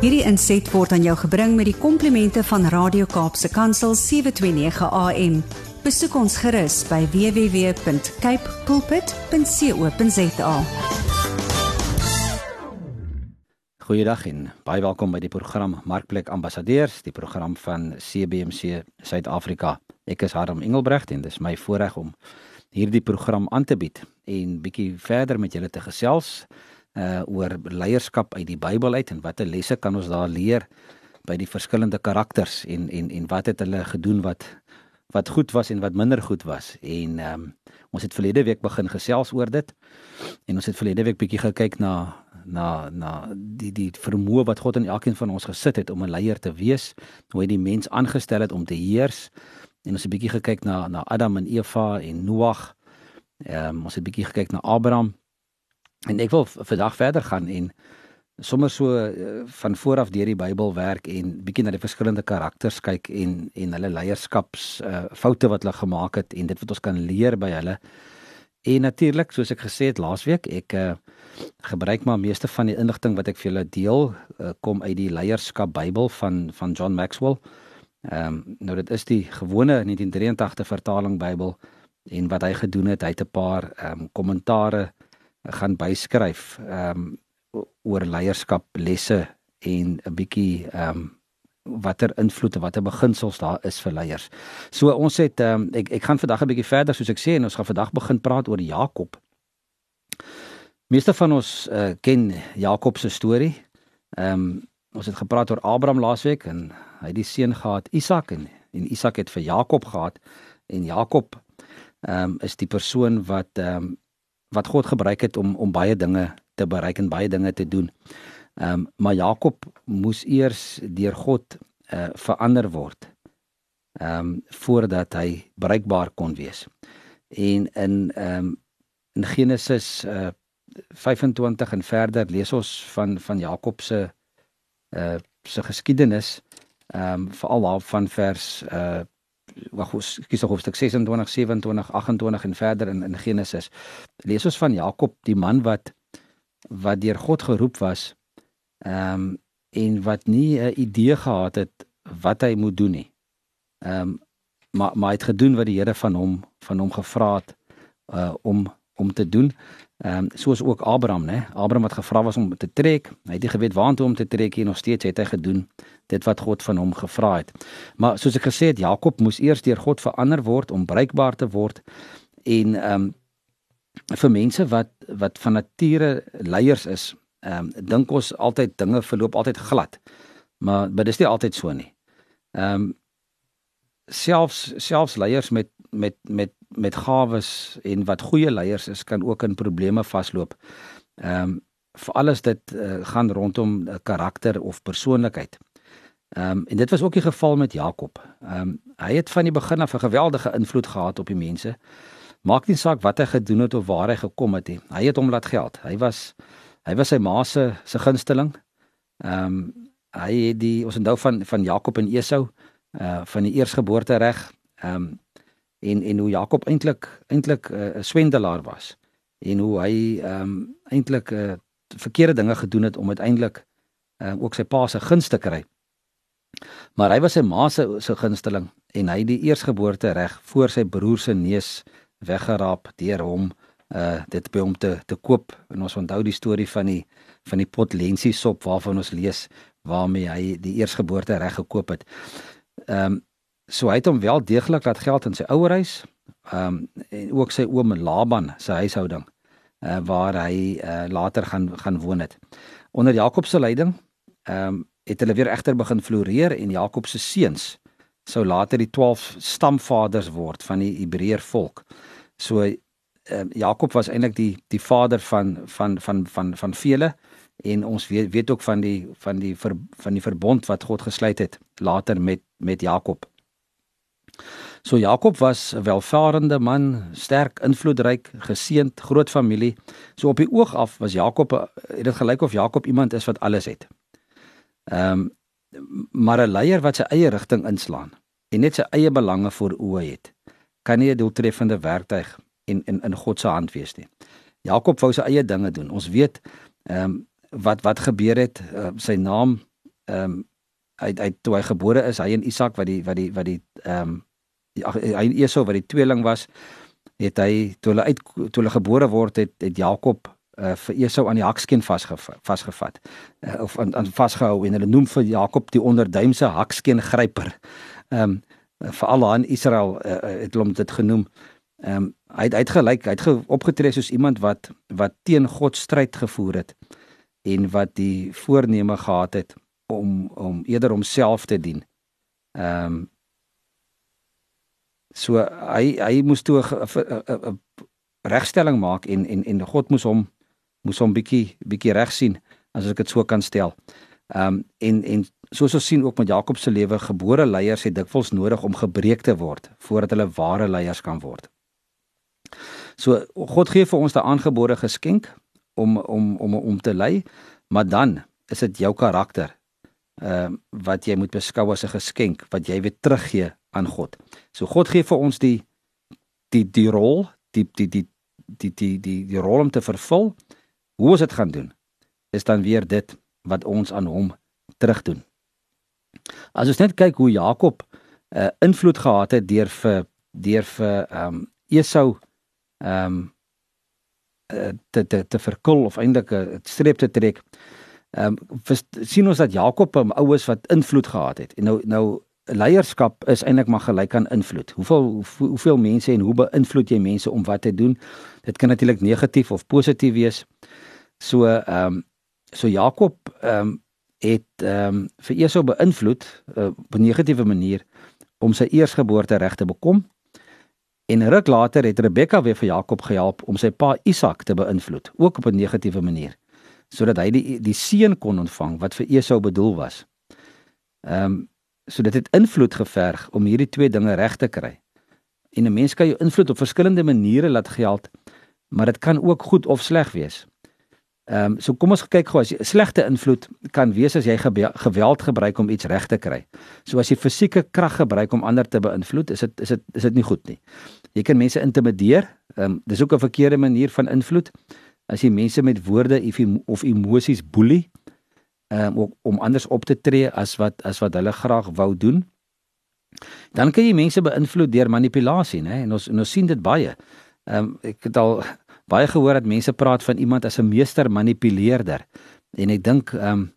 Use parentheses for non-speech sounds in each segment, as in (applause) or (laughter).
Hierdie inset word aan jou gebring met die komplimente van Radio Kaapse Kansel 729 AM. Besoek ons gerus by www.cape pulpit.co.za. Goeiedag en baie welkom by die program Markplek Ambassadeurs, die program van CBC Suid-Afrika. Ek is Harm Engelbrecht en dis my voorreg om hierdie program aan te bied en bietjie verder met julle te gesels uh oor leierskap uit die Bybel uit en watter lesse kan ons daar leer by die verskillende karakters en en en wat het hulle gedoen wat wat goed was en wat minder goed was. En ehm um, ons het verlede week begin gesels oor dit en ons het verlede week bietjie gekyk na na na die die vermoë wat God in elkeen van ons gesit het om 'n leier te wees hoe hy die mens aangestel het om te heers. En ons het bietjie gekyk na na Adam en Eva en Noag. Ehm um, ons het bietjie gekyk na Abraham En ek wil vandag verder gaan en sommer so uh, van vooraf deur die Bybel werk en bietjie na die verskillende karakters kyk en en hulle leierskaps uh, foute wat hulle gemaak het en dit wat ons kan leer by hulle. En natuurlik, soos ek gesê het laasweek, ek uh, gebruik maar meeste van die inligting wat ek vir julle deel uh, kom uit die leierskap Bybel van van John Maxwell. Ehm um, nou dit is die gewone 1983 vertaling Bybel en wat hy gedoen het, hy het 'n paar ehm um, kommentare gaan byskryf ehm um, oor leierskap lesse en 'n bietjie ehm um, watter invloede watter beginsels daar is vir leiers. So ons het ehm um, ek ek gaan vandag 'n bietjie verder soos ek sê en ons gaan vandag begin praat oor Jakob. Meeste van ons uh, ken Jakob se storie. Ehm um, ons het gepraat oor Abraham laasweek en hy het die seun gehad Isak en en Isak het vir Jakob gehad en Jakob ehm um, is die persoon wat ehm um, wat God gebruik het om om baie dinge te bereik en baie dinge te doen. Ehm um, maar Jakob moes eers deur God uh verander word. Ehm um, voordat hy bereikbaar kon wees. En in ehm um, in Genesis uh 25 en verder lees ons van van Jakob se uh se geskiedenis ehm um, veral daar van vers uh wag ons kies nog hoofstuk 26 27 28 en verder in in Genesis lees ons van Jakob die man wat wat deur God geroep was ehm um, en wat nie 'n idee gehad het wat hy moet doen nie ehm um, maar maar hy het gedoen wat die Here van hom van hom gevra het uh, om om te doen. Ehm um, soos ook Abraham, né? Abraham wat gevra was om te trek, hy het nie geweet waartoe om te trek nie, nog steeds het hy gedoen dit wat God van hom gevra het. Maar soos ek gesê het, Jakob moes eers deur God verander word om bruikbaar te word en ehm um, vir mense wat wat van nature leiers is, ehm um, dink ons altyd dinge verloop altyd glad. Maar dit is nie altyd so nie. Ehm um, selfs selfs leiers met met met met gawes en wat goeie leiers is kan ook in probleme vasloop. Ehm um, vir alles dit uh, gaan rondom uh, karakter of persoonlikheid. Ehm um, en dit was ook die geval met Jakob. Ehm um, hy het van die begin af 'n geweldige invloed gehad op die mense. Maak nie saak wat hy gedoen het of waar hy gekom het nie. Hy het hom laat geld. Hy was hy was sy ma se se gunsteling. Ehm um, hy het die ons onthou van van Jakob en Esau uh van die eersgeboorte reg. Ehm um, en en hoe Jakob eintlik eintlik eh, 'n uh, swendelaar was en hoe hy ehm um, eintlik uh, verkeerde dinge gedoen het om uiteindelik uh, ook sy pa se gunste te kry. Maar hy was sy ma se se gunsteling en hy het die eersgeboorte reg voor sy broer se neus weggeraap deur hom uh dit by hom te te koop en ons onthou die storie van die van die pot lensie sop waarvan ons lees waarmee hy die eersgeboorte reg gekoop het. Ehm um, So hy het hom wel deeglik laat geld in sy ouerhuis. Ehm um, en ook sy oom Laban se huishouding uh, waar hy uh, later gaan gaan woon het. Onder Jakob se leiding ehm um, het hulle weer egter begin floreer en Jakob se seuns sou later die 12 stamvaders word van die Hebreër volk. So ehm Jakob was eintlik die die vader van van van van van vele en ons weet weet ook van die van die ver, van die verbond wat God gesluit het later met met Jakob. So Jakob was 'n welvarende man, sterk, invloedryk, geseënd, groot familie. So op die oog af was Jakob het dit gelyk of Jakob iemand is wat alles het. Ehm um, maar 'n leier wat sy eie rigting inslaan en net sy eie belange voor oë het, kan nie 'n doeltreffende werktuig in in in God se hand wees nie. Jakob wou sy eie dinge doen. Ons weet ehm um, wat wat gebeur het, uh, sy naam ehm um, hy hy toe hy gebore is, hy en Isak wat die wat die wat die ehm um, hy en Esau wat die tweeling was, het hy toe hulle uit toe hulle gebore word het het Jakob uh, vir Esau aan die hakskeen vasgevat vasgevat uh, of aan, aan vasgehou en hulle noem vir Jakob die onderduimse hakskeen gryper. Ehm um, vir al aan Israel uh, het hulle hom dit genoem. Ehm um, hy het uitgelyk, hy het opgetree soos iemand wat wat teen God stryd gevoer het en wat die voorneme gehad het om om eerder homself te dien. Ehm um, so hy hy moes toe 'n regstelling maak en en en God moes hom moes hom bietjie bietjie reg sien as ek dit so kan stel. Ehm um, en en soos ons sien ook met Jakob se lewe gebore leiers het dikwels nodig om gebreek te word voordat hulle ware leiers kan word. So God gee vir ons 'n aangebore geskenk om om om om te lei, maar dan is dit jou karakter ehm uh, wat jy moet beskou as 'n geskenk wat jy weer teruggee aan God. So God gee vir ons die die die rol, die die die die die die die rol om te vervul. Hoe ons dit gaan doen is dan weer dit wat ons aan hom terugdoen. As ons net kyk hoe Jakob 'n uh, invloed gehad het deur vir deur vir ehm um, Esau ehm um, te te te verkul of eintlik 'n streep te trek. Ehm um, sien ons dat Jakob 'n oues wat invloed gehad het. En nou nou leierskap is eintlik maar gelyk aan invloed. Hoeveel hoe, hoeveel mense en hoe beïnvloed jy mense om wat te doen? Dit kan natuurlik negatief of positief wees. So ehm um, so Jakob ehm um, het ehm um, vir Esau beïnvloed uh, op 'n negatiewe manier om sy eersgeboorte reg te bekom. En ruk later het Rebekka weer vir Jakob gehelp om sy pa Isak te beïnvloed, ook op 'n negatiewe manier, sodat hy die die seun kon ontvang wat vir Esau bedoel was. Ehm um, so dit het invloed geverg om hierdie twee dinge reg te kry. En 'n mens kan jou invloed op verskillende maniere laat geld, maar dit kan ook goed of sleg wees. Ehm um, so kom ons kyk gou as jy slegte invloed kan wees as jy geweld gebruik om iets reg te kry. So as jy fisieke krag gebruik om ander te beïnvloed, is dit is dit is dit nie goed nie. Jy kan mense intimideer. Ehm um, dis ook 'n verkeerde manier van invloed. As jy mense met woorde of emosies boelie, ehm um, om anders op te tree as wat as wat hulle graag wou doen. Dan kan jy mense beïnvloed deur manipulasie, né? En ons en ons sien dit baie. Ehm um, ek het al baie gehoor dat mense praat van iemand as 'n meester manipuleerder. En ek dink ehm um,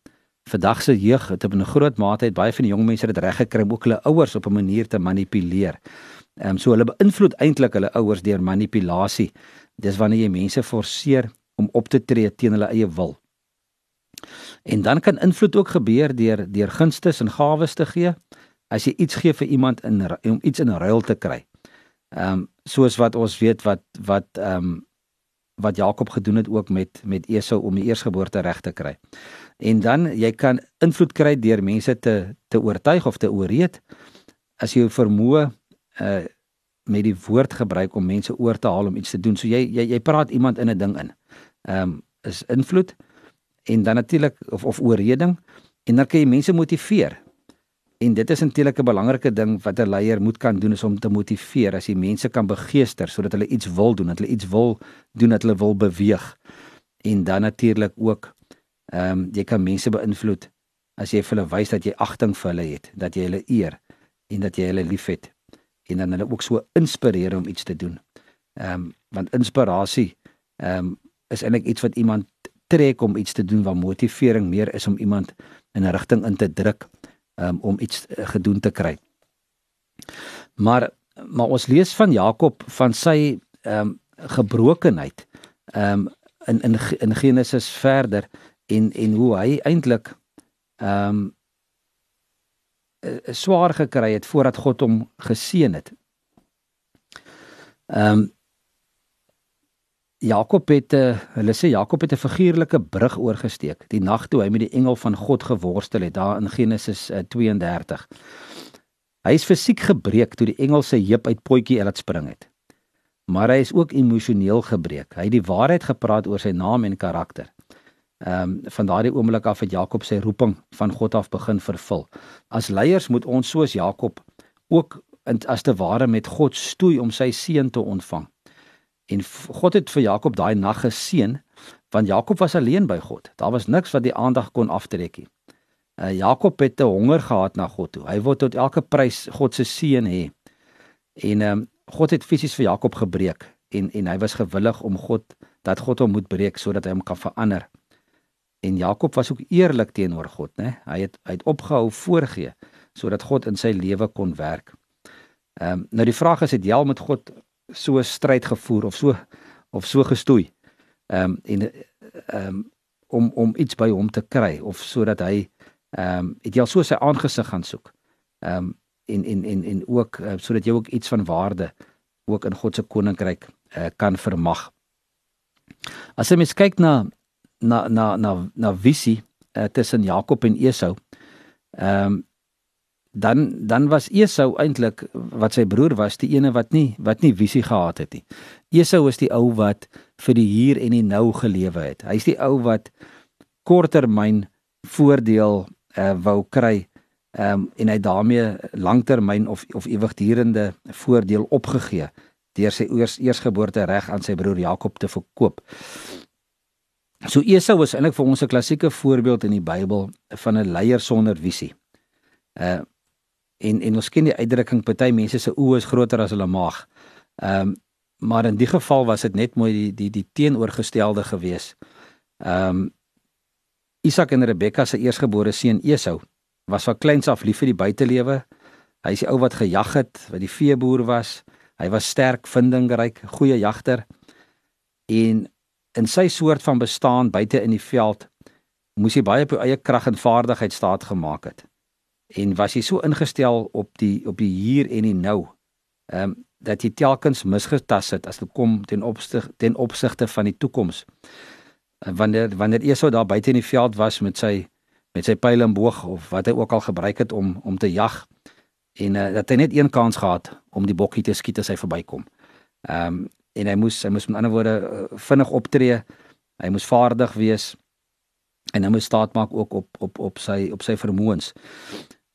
vandag se jeug het op 'n groot mate het baie van die jong mense dit reg gekry om ook hulle ouers op 'n manier te manipuleer. Ehm um, so hulle beïnvloed eintlik hulle ouers deur manipulasie. Dis wanneer jy mense forceer om op te tree teen hulle eie wil. En dan kan invloed ook gebeur deur deur gunstes en gawes te gee as jy iets gee vir iemand in om iets in ruil te kry. Ehm um, soos wat ons weet wat wat ehm um, wat Jakob gedoen het ook met met Esau om die eersgeboorte reg te kry. En dan jy kan invloed kry deur mense te te oortuig of te ooreed as jy vermoë uh met die woord gebruik om mense oor te haal om iets te doen. So jy jy jy praat iemand in 'n ding in. Ehm um, is invloed en dan natuurlik of of ooreding en dan kan jy mense motiveer. En dit is eintlik 'n belangrike ding wat 'n leier moet kan doen is om te motiveer as jy mense kan begeester sodat hulle iets wil doen, dat hulle iets wil doen, dat hulle wil beweeg. En dan natuurlik ook ehm um, jy kan mense beïnvloed as jy vir hulle wys dat jy agting vir hulle het, dat jy hulle eer en dat jy hulle liefhet en dan hulle ook so inspireer om iets te doen. Ehm um, want inspirasie ehm um, is eintlik iets wat iemand trek om iets te doen waar motivering meer is om iemand in 'n rigting in te druk um, om iets uh, gedoen te kry. Maar maar ons lees van Jakob van sy ehm um, gebrokenheid ehm um, in in in Genesis verder en en hoe hy eintlik ehm um, swaar gekry het voordat God hom geseën het. Ehm um, Jakob het 'n uh, hulle sê Jakob het 'n figuurlike brug oorgesteek die nag toe hy met die engel van God geworstel het daar in Genesis uh, 32. Hy is fisiek gebreek toe die engel sy heup uit potjie laat spring het. Maar hy is ook emosioneel gebreek. Hy het die waarheid gepraat oor sy naam en karakter. Ehm um, van daardie oomblik af het Jakob sy roeping van God af begin vervul. As leiers moet ons soos Jakob ook as te ware met God stoei om sy seën te ontvang. En God het vir Jakob daai nag geseën want Jakob was alleen by God. Daar was niks wat die aandag kon aftrek nie. Uh, Jakob het 'n honger gehad na God toe. Hy wou tot elke prys God se seën hê. En ehm um, God het fisies vir Jakob gebreek en en hy was gewillig om God dat God hom moet breek sodat hy hom kan verander. En Jakob was ook eerlik teenoor God, né? Hy het hy het opgehou voorgee sodat God in sy lewe kon werk. Ehm um, nou die vraag is het jy al met God so stryd gevoer of so of so gestoei? Ehm um, en ehm um, om om iets by hom te kry of sodat hy ehm um, het jy al so sy aangesig gaan soek. Ehm um, en en en en ook uh, sodat jy ook iets van waarde ook in God se koninkryk uh, kan vermag. As jy mens kyk na na na na na visie uh, tussen Jakob en Esau. Ehm um, dan dan was Esau eintlik wat sy broer was, die ene wat nie wat nie visie gehad het nie. Esau is die ou wat vir die hier en die nou gelewe het. Hy's die ou wat korttermyn voordeel uh, wou kry um, en hy daarmee langtermyn of of ewigdurende voordeel opgegee deur sy eers eersgeboorte reg aan sy broer Jakob te verkoop. So Esau is eintlik vir ons 'n klassieke voorbeeld in die Bybel van 'n leier sonder visie. Uh en en ons ken die uitdrukking party mense se oë is groter as hulle maag. Ehm um, maar in die geval was dit net mooi die die die teenoorgestelde gewees. Ehm um, Isak en Rebekka se eersgebore seun Esau was van kleins af lief vir die buitelewe. Hy is die ou wat gejag het, wat die veeboer was. Hy was sterk, vindingryk, goeie jagter. En in sy soort van bestaan buite in die veld moes hy baie op eie krag en vaardigheid staat gemaak het. En was hy so ingestel op die op die hier en die nou. Ehm um, dat hy telkens misgetas het as dit kom ten opsig ten opsigte van die toekoms. Wanneer wanneer Esau daar buite in die veld was met sy met sy pyl en boog of wat hy ook al gebruik het om om te jag en uh, dat hy net een kans gehad om die bokkie te skiet as hy verbykom. Ehm um, en hy moes hy moes met ander woorde uh, vinnig optree. Hy moes vaardig wees en hy moes staat maak ook op op op sy op sy vermoëns.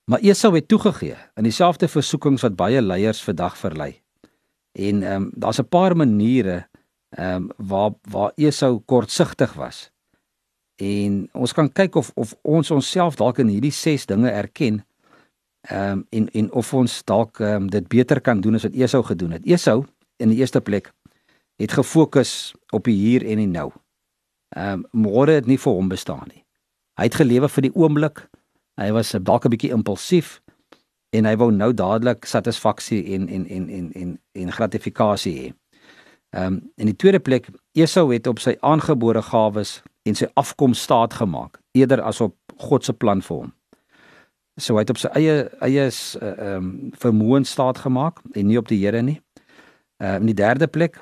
Maar Esau het toegegee in dieselfde versoekings wat baie leiers vandag verlei. En ehm um, daar's 'n paar maniere ehm um, waar waar Esau kortsigtig was. En ons kan kyk of of ons onsself dalk in hierdie 6 dinge erken. Ehm um, en en of ons dalk ehm um, dit beter kan doen as wat Esau gedoen het. Esau in die eerste plek het gefokus op die hier en die nou. Ehm um, môre het nie vir hom bestaan nie. Hy het gelewe vir die oomblik. Hy was dalk 'n bietjie impulsief en hy wou nou dadelik satisfaksie en en en en en en gratifikasie hê. Ehm um, in die tweede plek Esau het op sy aangebore gawes en sy afkoms staat gemaak eerder as op God se plan vir hom. So hy het op sy eie eie eh, ehm uh, um, vermoë staat gemaak en nie op die Here nie. Ehm uh, in die derde plek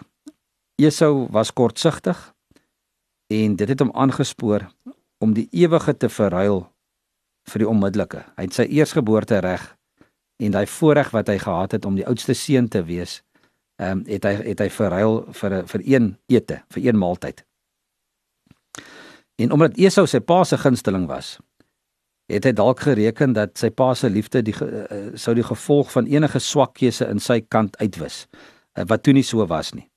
Esau was kortsigtig en dit het hom aangespoor om die ewige te verruil vir die onmiddellike. Hy het sy eersgeboorte reg en daai voorreg wat hy gehad het om die oudste seun te wees, ehm um, het hy het hy verruil vir vir een ete, vir een maaltyd. En omdat Esau sy pa se gunsteling was, het hy dalk gereken dat sy pa se liefde die uh, sou die gevolg van enige swakhede in sy kant uitwis, uh, wat toe nie so was nie.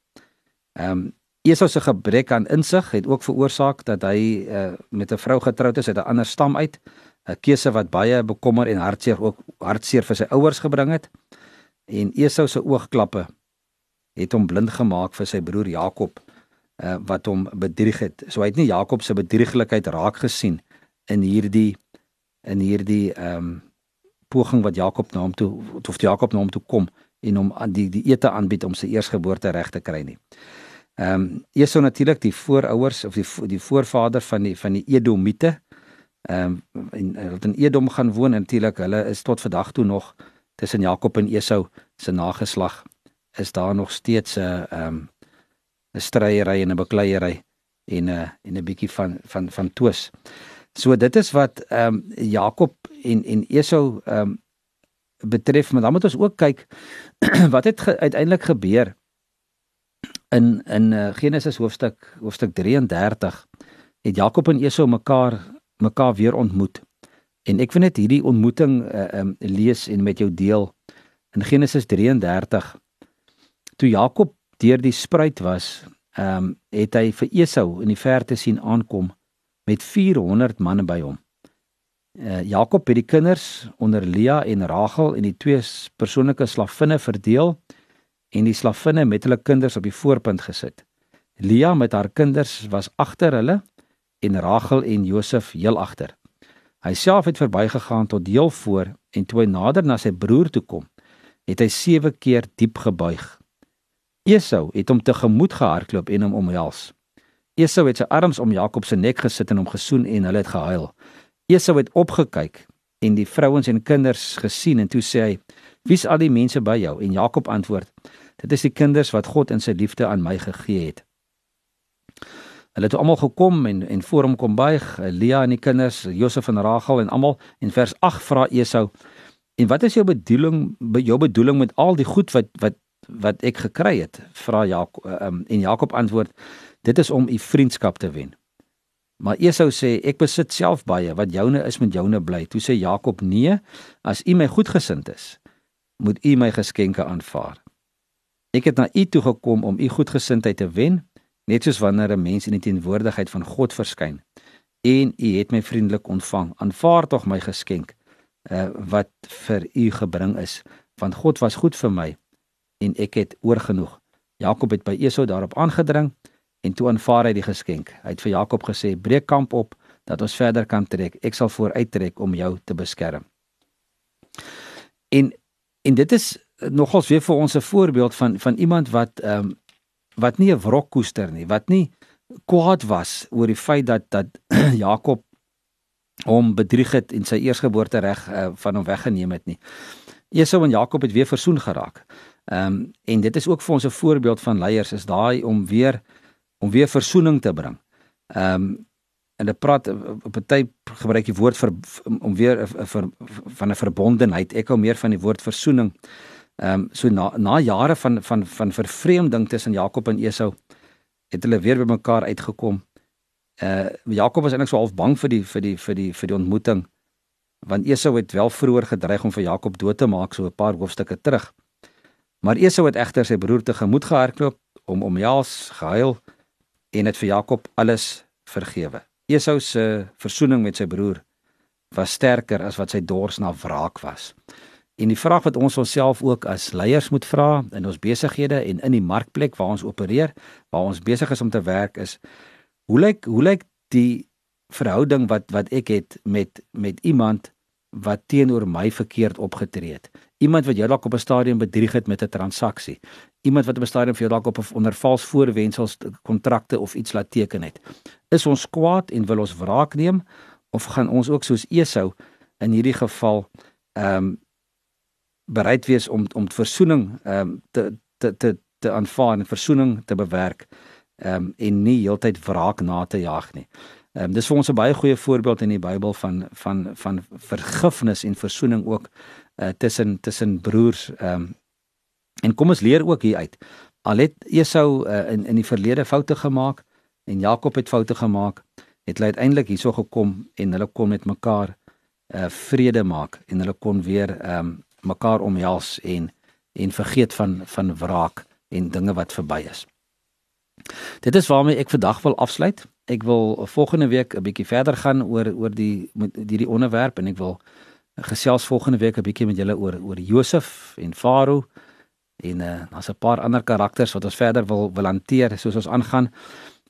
Ehm um, Esau se gebrek aan insig het ook veroorsaak dat hy uh, met 'n vrou getroud is uit 'n ander stam uit, 'n keuse wat baie bekommer en hartseer ook hartseer vir sy ouers gebring het. En Esau se oogklappe het hom blind gemaak vir sy broer Jakob uh, wat hom bedrieg het. So hy het nie Jakob se bedrieglikheid raak gesien in hierdie in hierdie ehm um, poging wat Jakob na hom toe of Jakob na hom toe kom en hom die die ete aanbied om sy eersgeboorte reg te kry nie. Ehm um, Esau natuurlik die voorouers of die die voorvader van die van die Edomite. Ehm um, en hulle het in Edom gaan woon en natuurlik hulle is tot vandag toe nog tussen Jakob en Esau se nageslag is daar nog steeds 'n ehm um, 'n stryery en 'n bekleierery en 'n uh, en 'n bietjie van van van twis. So dit is wat ehm um, Jakob en en Esau ehm um, betref, maar dan moet ons ook kyk (clears throat) wat het ge, uiteindelik gebeur in in uh, Genesis hoofstuk hoofstuk 33 het Jakob en Esau mekaar mekaar weer ontmoet. En ek wil net hierdie ontmoeting uh, um, lees en met jou deel in Genesis 33 toe Jakob deur die spruit was, ehm um, het hy vir Esau in die verte sien aankom met 400 manne by hom. Uh, Jakob het die kinders onder Lea en Rachel en die twee persoonlike slavinne verdeel en die slavinne met hulle kinders op die voorpunt gesit. Lea met haar kinders was agter hulle en Rachel en Josef heel agter. Hy self het verbygegaan tot heel voor en toe hy nader na sy broer toe kom, het hy 7 keer diep gebuig. Esau het hom tegemoet gehardloop en hom omhels. Esau het sy arms om Jakob se nek gesit en hom gesoen en hulle het gehuil. Esau het opgekyk en die vrouens en kinders gesien en toe sê hy: "Wie's al die mense by jou?" En Jakob antwoord: "Dit is die kinders wat God in sy liefde aan my gegee het." Hulle het almal gekom en en voor hom kom buig, Lea en die kinders, Josef en Rachel en almal. En vers 8 vra Esau: "En wat is jou bedoeling jou bedoeling met al die goed wat wat wat ek gekry het?" Vra Jakob um, en Jakob antwoord: "Dit is om u vriendskap te wen." Maar Esau sê: "Ek besit self baie, wat joune is met joune bly." Toe sê Jakob: "Nee, as u my goedgesind is, moet u my geskenke aanvaar. Ek het na u toe gekom om u goedgesindheid te wen." net soos wanneer 'n mens in die teenwoordigheid van God verskyn en u het my vriendelik ontvang aanvaar tog my geskenk uh, wat vir u gebring is want God was goed vir my en ek het oorgenoeg Jakob het by Esau daarop aangedring en toe aanvaar hy die geskenk hy het vir Jakob gesê breek kamp op dat ons verder kan trek ek sal vooruit trek om jou te beskerm en en dit is nogals weer vir ons 'n voorbeeld van van iemand wat ehm um, wat nie 'n wrok koester nie, wat nie kwaad was oor die feit dat dat (clears throat) Jakob hom bedrieg het en sy eersgeboorte reg uh, van hom weggeneem het nie. Esau en Jakob het weer versoen geraak. Ehm um, en dit is ook vir ons 'n voorbeeld van leiers is daai om weer om weer versoening te bring. Ehm um, en dit praat op 'n tyd gebruik die woord vir om weer vir van 'n verbondenheid. Ek hou meer van die woord versoening. Ehm um, so na na jare van van van vervreemding tussen Jakob en Esau het hulle weer by mekaar uitgekom. Uh Jakob was eintlik so half bang vir die vir die vir die vir die ontmoeting want Esau het wel vroeër gedreig om vir Jakob dood te maak so 'n paar hoofstukke terug. Maar Esau het egter sy broer te gemoed gehardloop om omhels, gehuil en het vir Jakob alles vergewe. Esau se versoening met sy broer was sterker as wat sy dors na wraak was. En die vraag wat ons onsself ook as leiers moet vra in ons besighede en in die markplek waar ons opereer, waar ons besig is om te werk is hoe lyk hoe lyk die verhouding wat wat ek het met met iemand wat teenoor my verkeerd opgetree het. Iemand wat jou dalk op 'n stadium bedrieg het met 'n transaksie. Iemand wat op 'n stadium vir jou dalk op 'n onder vals voorwendsels kontrakte of iets laat teken het. Is ons kwaad en wil ons wraak neem of gaan ons ook soos Esau in hierdie geval ehm um, bereid wees om om versoening ehm um, te te te te aanvaar en versoening te bewerk ehm um, en nie heeltyd wraak na te jaag nie. Ehm um, dis vir ons 'n baie goeie voorbeeld in die Bybel van van van vergifnis en versoening ook uh, tussen tussen broers ehm um, en kom ons leer ook hier uit. Al het Esau uh, in in die verlede foute gemaak en Jakob het foute gemaak, het hulle uiteindelik hierso gekom en hulle kon met mekaar uh vrede maak en hulle kon weer ehm um, mekaar omhels en en vergeet van van wraak en dinge wat verby is. Dit is waarmee ek vandag wil afsluit. Ek wil volgende week 'n bietjie verder gaan oor oor die met hierdie onderwerp en ek wil gesels volgende week 'n bietjie met julle oor oor Josef en Farao en uh, daar's 'n paar ander karakters wat ons verder wil wil hanteer soos ons aangaan.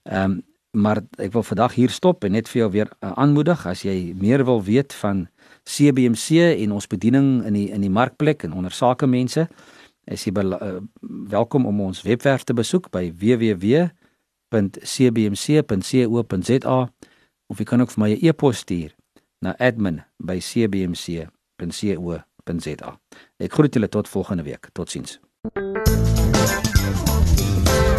Ehm um, maar ek wil vandag hier stop en net vir jou weer uh, aanmoedig as jy meer wil weet van CBMC en ons bediening in die in die markplek en onder sake mense is jy uh, welkom om ons webwerf te besoek by www.cbmc.co.za of jy kan ook vir my 'n e-pos stuur na admin@cbmc.co.za. Ek groet julle tot volgende week. Totsiens.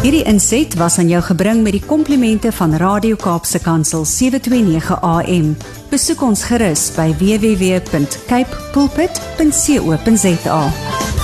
Hierdie inset was aan jou gebring met die komplimente van Radio Kaapse Kansel 729 AM. Besoek ons gerus by www.cape pulpit.co.za.